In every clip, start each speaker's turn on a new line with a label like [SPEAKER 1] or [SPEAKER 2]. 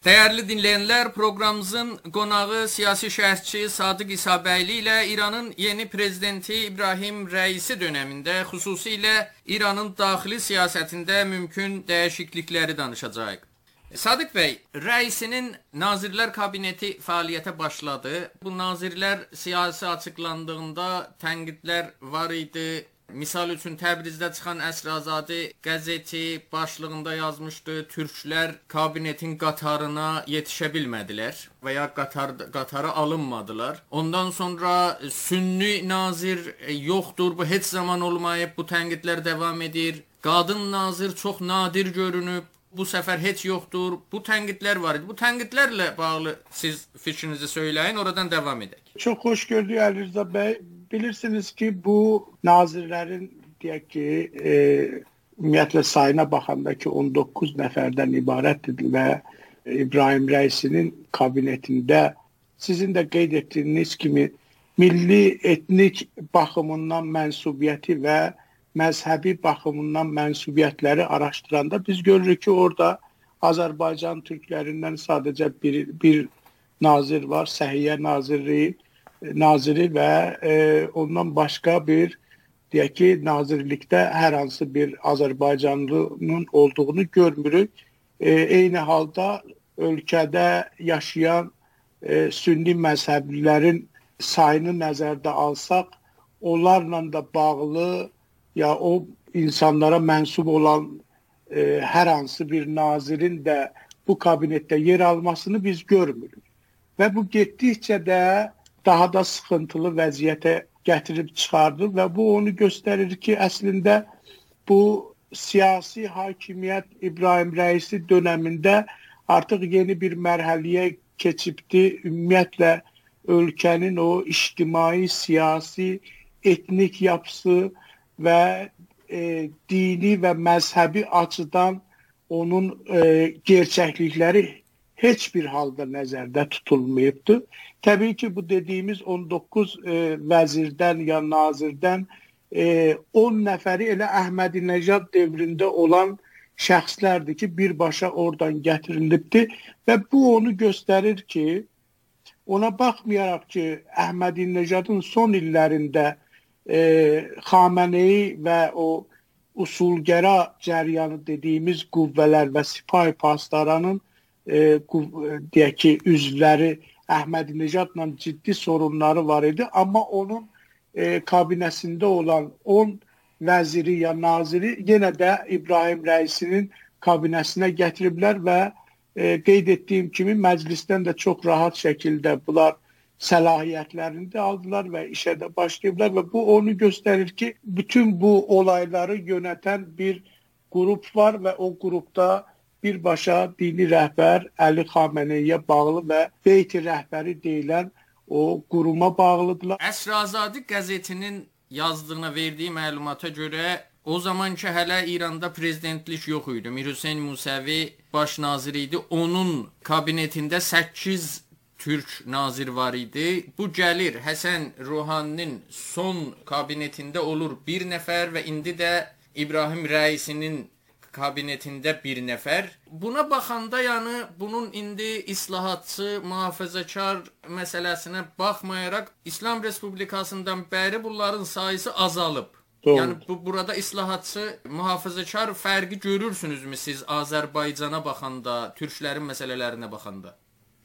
[SPEAKER 1] Dəyərli dinləyənlər, proqramımızın qonağı siyasi şərhçi Sadiq İsabəyli ilə İranın yeni prezidenti İbrahim Rəisi dövründə xüsusilə İranın daxili siyasətində mümkün dəyişiklikləri danışacağıq. Sadiq bəy, rəisinin Nazirlər Kabineti fəaliyyətə başladı. Bu nazirlər siyasi açıqlandığında tənqidlər var idi. Misal üçün Təbrizdə çıxan Əsrazadə qəzeti başlığında yazmışdı: Türklər kabinetin qatarına yetişə bilmədilər və ya qatar qatara alınmadılar. Ondan sonra Sünni nazir e, yoxdur, bu heç zaman olmayıb. Bu tənqidlər davam edir. Qadın nazir çox nadir görünüb. Bu səfər heç yoxdur. Bu tənqidlər var idi. Bu tənqidlərlə bağlı siz fikrinizi söyləyin, oradan davam edək.
[SPEAKER 2] Çox xoş gördük Əli Rza bəy bilirsiniz ki bu nazirlərin deyək ki e, ümumiyyətlə sayına baxanda ki 19 nəfərdən ibarətdir və İbrahim Rəisinin kabinetində sizin də qeyd etdiyiniz kimi milli etnik baxımından mənsubiyyəti və məzhəbi baxımından mənsubiyyətləri araşdıranda biz görürük ki, orada Azərbaycan türklərindən sadəcə bir bir nazir var, Səhiyyə nazirliyi naziri və e, ondan başqa bir deyək ki, nazirlikdə hər hansı bir Azərbaycanlının olduğunu görmürük. E, eyni halda ölkədə yaşayan e, sünni məzhəblilərin sayını nəzərdə alsaq, onlarla da bağlı ya o insanlara mənsub olan e, hər hansı bir nazirin də bu kabinetdə yer almasını biz görmürük. Və bu getdikcə də daha da sıxıntılı vəziyyətə gətirib çıxardı və bu onu göstərir ki, əslində bu siyasi hakimiyyət İbrahim Rəisi dövründə artıq yeni bir mərhələyə keçibdi. Ümumiyyətlə ölkənin o ictimai, siyasi, etnik yapısı və e, dini və məzhəbi açıdan onun e, gerçəklikləri heç bir halda nəzərdə tutulmayıbdı. Təbii ki, bu dediyimiz 19 e, vəzirdən ya nazirdən e, 10 nəfəri elə Əhmədinəcad dövründə olan şəxslərdir ki, birbaşa oradan gətirilibdi və bu onu göstərir ki, ona baxmayaraq ki, Əhmədinəcadın son illərində e, Xameneyi və o usulgəra cəryanı dediyimiz qüvvələr və sipahi pastaranın e, deyək ki, üzvləri Əhmədinecadla ciddi sorunları var idi, amma onun e, kabinəsində olan 10 vəziri ya naziri yenə də İbrahim rəisinin kabinəsinə gətiriblər və e, qeyd etdiyim kimi məclisdən də çox rahat şəkildə bunlar səlahiyyətlərini də aldılar və işə də başlayıblar və bu onu göstərir ki, bütün bu olayları yönətən bir qrup var və o qrupda birbaşa dini rəhbər Əli Xameneyə bağlı və Beyti rəhbəri deyilən o quruma bağlıdırlar.
[SPEAKER 1] Əsrazadə qəzetinin yazdığına verdiyi məlumata görə o zaman ki hələ İranda prezidentlik yox idi. Mir Hüseyn Musəvi baş nazir idi. Onun kabinetində 8 Türk nazir var idi. Bu gəlir Həsən Ruhaninin son kabinetində olur bir nəfər və indi də İbrahim Rəisinin kabinetində bir nəfər. Buna baxanda, yəni bunun indi islahatçı, mühafizəkar məsələsinə baxmayaraq İslam Respublikasından bəri bunların sayısı azalıb. Doğru. Yəni bu burada islahatçı, mühafizəkar fərqi görürsünüzmü siz Azərbaycana baxanda, türklərin məsələlərinə baxanda?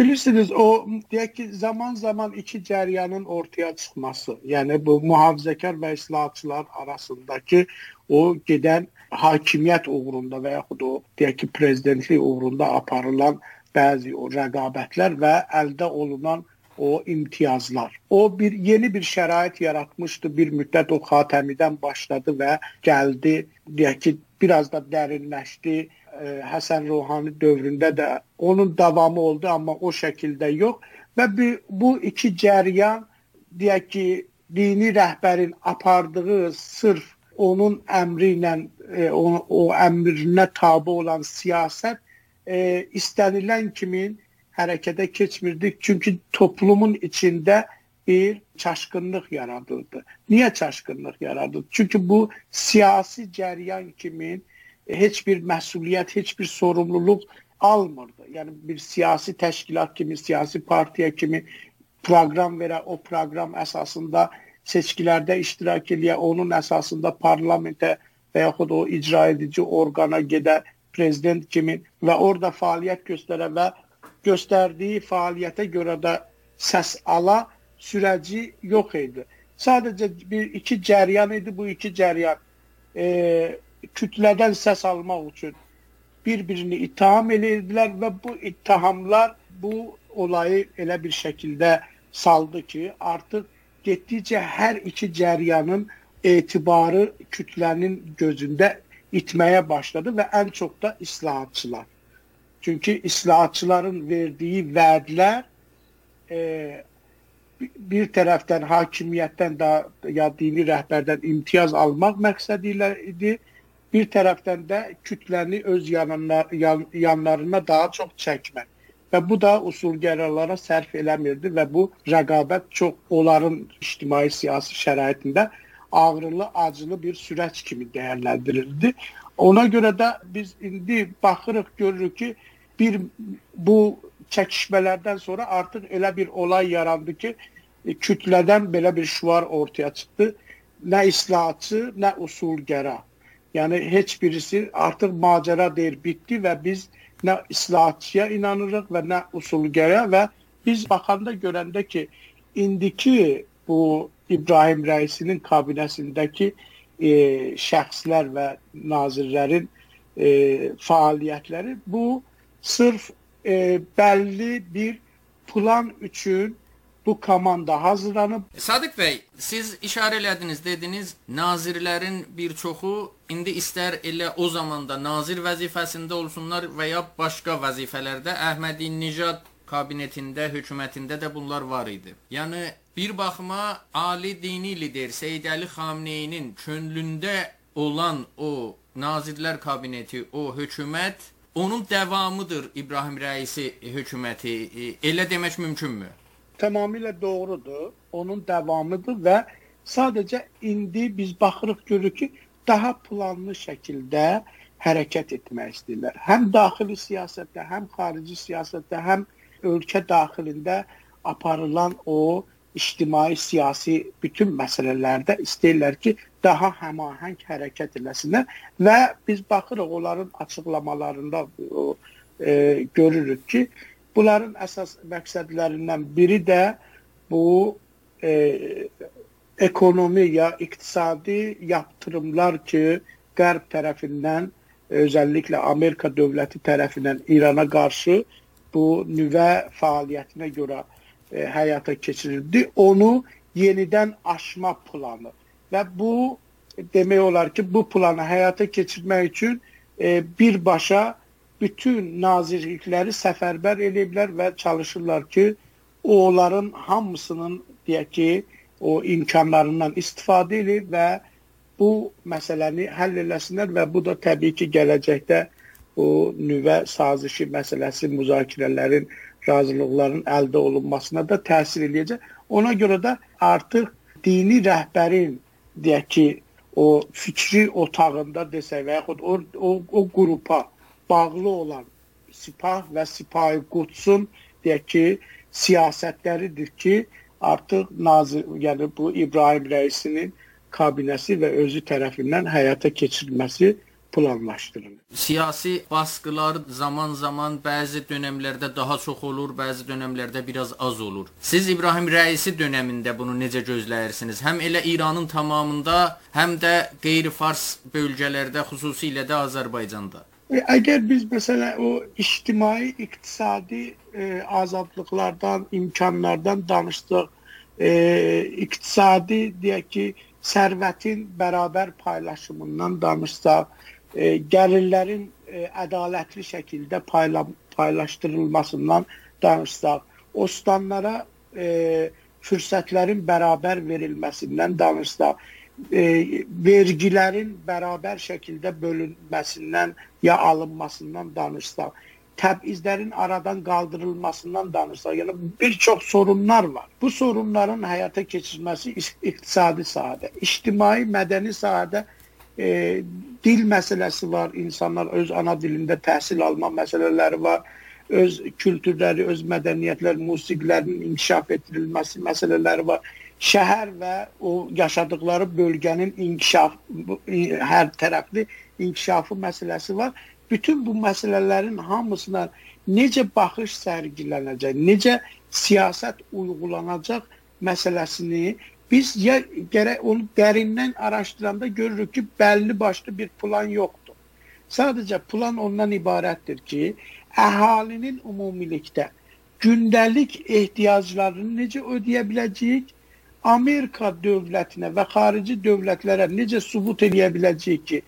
[SPEAKER 2] Bilirsiniz o deyək ki zaman-zaman iki cəryanın ortaya çıxması, yəni bu mühafizəkar və islahatçılar arasındakı o gedən hakimiyyət uğrunda və yaxud o deyək ki, prezidentlik uğrunda aparılan bəzi o rəqabətlər və əldə olunan o imtiyazlar. O bir yeni bir şərait yaratmışdı. Bir müddət o Xatəmidən başladı və gəldi, deyək ki, biraz da dərinləşdi. Həsən Ruhani dövründə də onun davamı oldu, amma o şəkildə yox və bu iki cəryan deyək ki, dini rəhbərin apardığı sırf onun əmri ilə e, o, o əmrinə tabe olan siyasət e, istənilən kimi hərəkətə keçmirdi. Çünki toplumun içində bir çaşqınlıq yaradıldı. Niyə çaşqınlıq yaradıldı? Çünki bu siyasi cəryan kimi heç bir məsuliyyət, heç bir sorumluluq almırdı. Yəni bir siyasi təşkilat kimi, siyasi partiya kimi proqram verə, o proqram əsasında seçkilərdə iştirak eləyə, onun əsasında parlamentə və yaxud o icra edici orqana gedə prezident kimi və orada fəaliyyət göstərə və göstərdiyi fəaliyyətə görə də səs ala sürəci yox idi. Sadəcə bir iki cəryan idi. Bu iki cəryan e, kütlədən səs almaq üçün bir-birini ittiham edirdilər və bu ittihamlar bu olayı elə bir şəkildə saldı ki, artıq getdikcə hər iki cəryanın etibarı kütlənin gözündə itməyə başladı və ən çox da islahatçılar. Çünki islahatçıların verdiyi vədlər e, bir tərəfdən hakimiyyətdən da ya dini rəhbərdən imtiyaz almaq məqsədi ilə idi. Bir tərəfdən də kütləni öz yanlar, yan, yanlarına daha çox çəkmək. Və bu da usulgərlərə sərf eləmirdi və bu rəqabət çox onların ictimai siyasi şəraitində ağrılı, acılı bir sürəc kimi dəyərləndirildi. Ona görə də biz indi baxırıq, görürük ki, bir bu çəkişmələrdən sonra artıq elə bir olay yarandı ki, kütlədən belə bir şüar ortaya çıxdı. Nə islahatçı, nə usulgəra. Yəni heç birisi artıq macəra deyir, bitdi və biz nə islahatçıya inanırıq və nə usulgəra və biz baxanda görəndə ki, indiki bu İbrahim rəisinin kabinəsindəki e, şəxslər və nazirlərin e, fəaliyyətləri bu sırf e, bəlli bir plan üçün bu komanda hazırlanıb.
[SPEAKER 1] Sadiq bəy, siz işarə elədiniz, dediniz, nazirlərin bir çoxu indi istər elə o zamanda nazir vəzifəsində olsunlar və ya başqa vəzifələrdə Əhmədinəcad kabinetində, hökumətində də bunlar var idi. Yəni bir baxıma ali dini lider Seyid Əli Xamneyinin könlündə olan o nazirlər kabineti, o hökumət onun davamıdır İbrahim rəisi hökuməti. Elə demək mümkünmü?
[SPEAKER 2] Tamamilə doğrudur. Onun davamıdır və sadəcə indi biz baxırıq görürük ki, daha planlı şəkildə hərəkət etmək istəyirlər. Həm daxili siyasətdə, həm xarici siyasətdə, həm ölkə daxilində aparılan o ictimai siyasi bütün məsələlərdə istəyirlər ki, daha həmahəng hərəkət eləsinlər və biz baxırıq onların açıqlamalarında o, e, görürük ki, bunların əsas məqsədlərindən biri də bu e, ekonomi ya iqtisadi yaptırımlar ki, Qərb tərəfindən özəlliklə Amerika dövləti tərəfindən İrana qarşı bu nüvə fəaliyyətinə görə e, həyata keçirildi. Onu yenidən aşma planı və bu demək olar ki, bu planı həyata keçirmək üçün e, birbaşa bütün nazirlikləri səfərbər ediblər və çalışırlar ki, onların hamısının deyək ki, o imkanlarından istifadə edib və bu məsələni həll eləsinlər və bu da təbii ki, gələcəkdə o nüvə sazişi məsələsi müzakirələrin razılıqların əldə olunmasına da təsir eləyəcək. Ona görə də artıq dini rəhbərin deyək ki, o fikri otağında desək və yaxud o, o, o qrupa bağlı olan Sipah və Sipahi Qudsun deyək ki, siyasətləridir ki, artıq nazir, yəni bu İbrahim rəisinin kabinəsi və özü tərəfindən həyata keçirilməsi planlaşdırılır.
[SPEAKER 1] Siyasi baskılar zaman-zaman bəzi dövrlərdə daha çox olur, bəzi dövrlərdə biraz az olur. Siz İbrahim rəisi dövründə bunu necə gözləyirsiniz? Həm elə İranın tamamında, həm də qeyri-fars bölgələrdə, xüsusilə də Azərbaycanda.
[SPEAKER 2] E, əgər biz məsələn o ictimai, iqtisadi e, azadlıqlardan, imkanlardan danışdıq, e, iqtisadi deyək ki, sərvətin bərabər paylaşımından danışsaq, e, gəlirlərin e, ədalətli şəkildə payla, paylaşdırılmasından danışsaq, ostanlara e, fürsətlərin bərabər verilməsindən danışsaq, e, vergilərin bərabər şəkildə bölünməsindən ya alınmasından danışsaq, təbizlərin aradan qaldırılmasından danışsaq, yəni bir çox sorunlar var. Bu sorunların həyata keçirilməsi iqtisadi sahədə, ictimai, mədəni sahədə e, dil məsələsi var. İnsanlar öz ana dilində təhsil alma məsələləri var. Öz kültürləri, öz mədəniyyətlər, musiqilərinin inkişaf etdirilməsi məsələləri var. Şəhər və o yaşadıkları bölgənin inkişaf hər tərəfli inkişafı məsələsi var. Bütün bu məsələlərin hamısına necə baxış sərgilənəcək, necə siyasət uyğulanacaq məsələsini biz ya gərək onu dərindən araşdıranda görürük ki, bəlli başlı bir plan yoxdur. Sadəcə plan ondan ibarətdir ki, əhalinin ümumilikdə gündəlik ehtiyaclarını necə ödəyə biləcəyik, Amerika dövlətinə və xarici dövlətlərə necə sübut edə biləcəyik ki,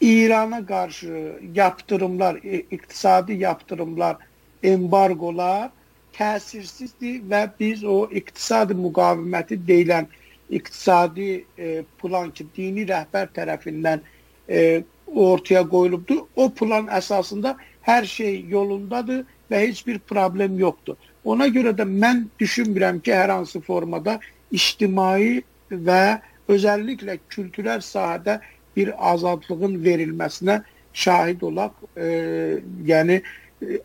[SPEAKER 2] İrana qarşı yaptırımlar, iqtisadi yaptırımlar, embargolar təsirsizdir və biz o iqtisadi müqaviməti deyilən iqtisadi e, plan ki, dini rəhbər tərəfindən e, ortaya qoyulubdur. O plan əsasında hər şey yolundadır və heç bir problem yoxdur. Ona görə də mən düşünmürəm ki, hər hansı formada ictimai və özəlliklə kültürel sahədə bir azadlığın verilməsinə şahid olaq. E, yəni e,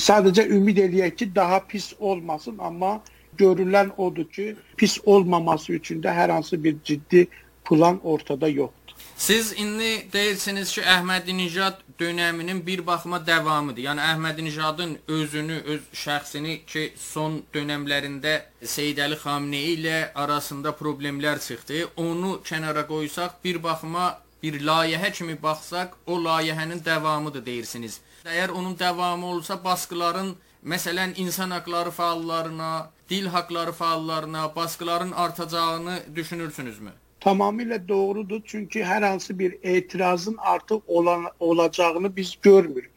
[SPEAKER 2] sadəcə ümid eləyək ki, daha pis olmasın, amma görülən odur ki, pis olmaması üçün də hər hansı bir ciddi plan ortada yoxdur.
[SPEAKER 1] Siz indi deyirsiniz ki, Əhmədinijad dönəminin bir baxıma davamıdır. Yəni Əhmədinijadın özünü, öz şəxsini ki, son dönəmlərində Seyid Əli Xamenei ilə arasında problemlər çıxdı. Onu kənara qoysaq, bir baxıma bir layihə kimi baxsaq, o layihənin davamıdır deyirsiniz. Əgər onun davamı olsa, baskıların, məsələn, insan haqları fəallarına, dil haqları fəallarına, baskıların artacağını düşünürsünüzmü?
[SPEAKER 2] Tamamilə doğrudur. Çünki hər hansı bir etirazın artıq olan, olacağını biz görmürük.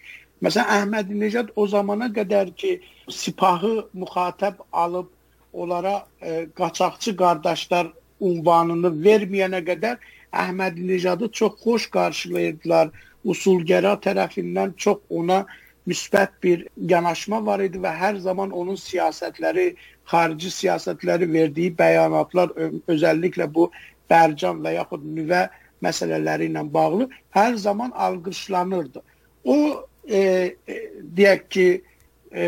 [SPEAKER 2] Məsələn, Əhmədinəcad o zamana qədər ki, sipahı müxatəb alıb onlara e, qaçaqçı qardaşlar unvanını verməyənə qədər Əhmədinecadı çox xoş qarşılayırdılar. Usulgəra tərəfindən çox ona müsbət bir yanaşma var idi və hər zaman onun siyasətləri, xarici siyasətləri verdiyi bəyanatlar özəlliklə bu Bərcan və yaxud nüvə məsələləri ilə bağlı hər zaman alqışlanırdı. O e, e, deyək ki, e,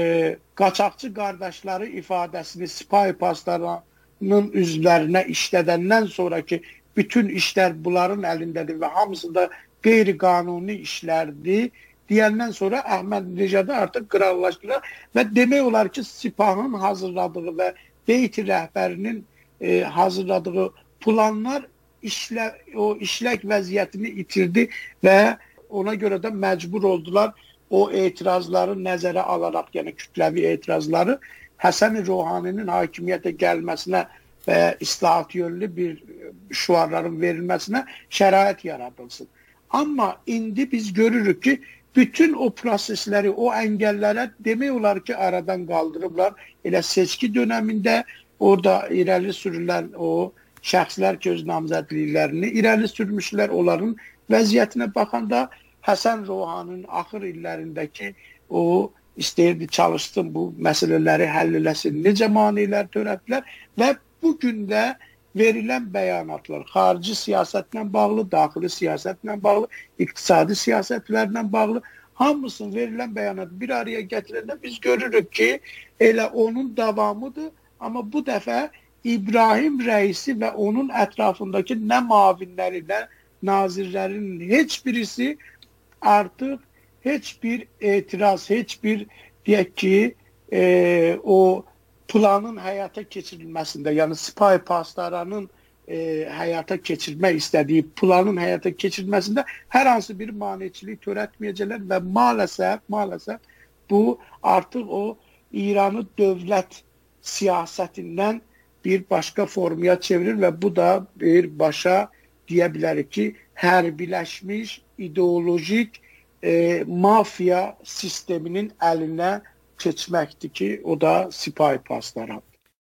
[SPEAKER 2] qaçaqçı qardaşları ifadəsini Spy paslarının üzvlərinə işlədəndən sonraki bütün işlər bunların əlindədir və hamısı da qeyri-qanuni işlərdir deyəndən sonra Əhməd Necadı artıq qıraqlaşdılar və demək olar ki, Sipahın hazırladığı və Beyti rəhbərinin e, hazırladığı planlar işlə o işlək vəziyyətini itirdi və ona görə də məcbur oldular o etirazları nəzərə alaraq, yəni kütləvi etirazları Həsən Ruhaninin hakimiyyətə gəlməsinə və islahat yönlü bir şuarların verilməsinə şərait yaradılsın. Amma indi biz görürük ki, bütün o prosesləri, o əngəllərə demək olar ki, aradan qaldırıblar. Elə seçki dönəmində orada irəli sürülən o şəxslər ki, öz namzədliklərini irəli sürmüşlər. Onların vəziyyətinə baxanda Həsən Rohanın axır illərindəki o istəyirdi çalışsın bu məsələləri həll eləsin. Necə maneələr törətdilər və bu gün də verilən bəyanatlar xarici siyasətlə bağlı, daxili siyasətlə bağlı, iqtisadi siyasətlərlə bağlı hamısının verilən bəyanat bir araya gətirəndə biz görürük ki, elə onun davamıdır, amma bu dəfə İbrahim rəisi və onun ətrafındakı nə mavinləri, nə nazirlərinin heç birisi artıq heç bir etiraz, heç bir deyək ki, e, o planın həyata keçirilməsində, yəni Spy Pastaranın e, həyata keçirmək istədiyi planın həyata keçirilməsində hər hansı bir maneçilik törətməyəcəklər və maalesef, maalesef bu artıq o İranı dövlət siyasətindən bir başqa formaya çevirir və bu da bir başa deyə bilərik ki, hərbiləşmiş ideolojik e, mafiya sisteminin əlinə keçməkdir ki, o da sipahi paslara.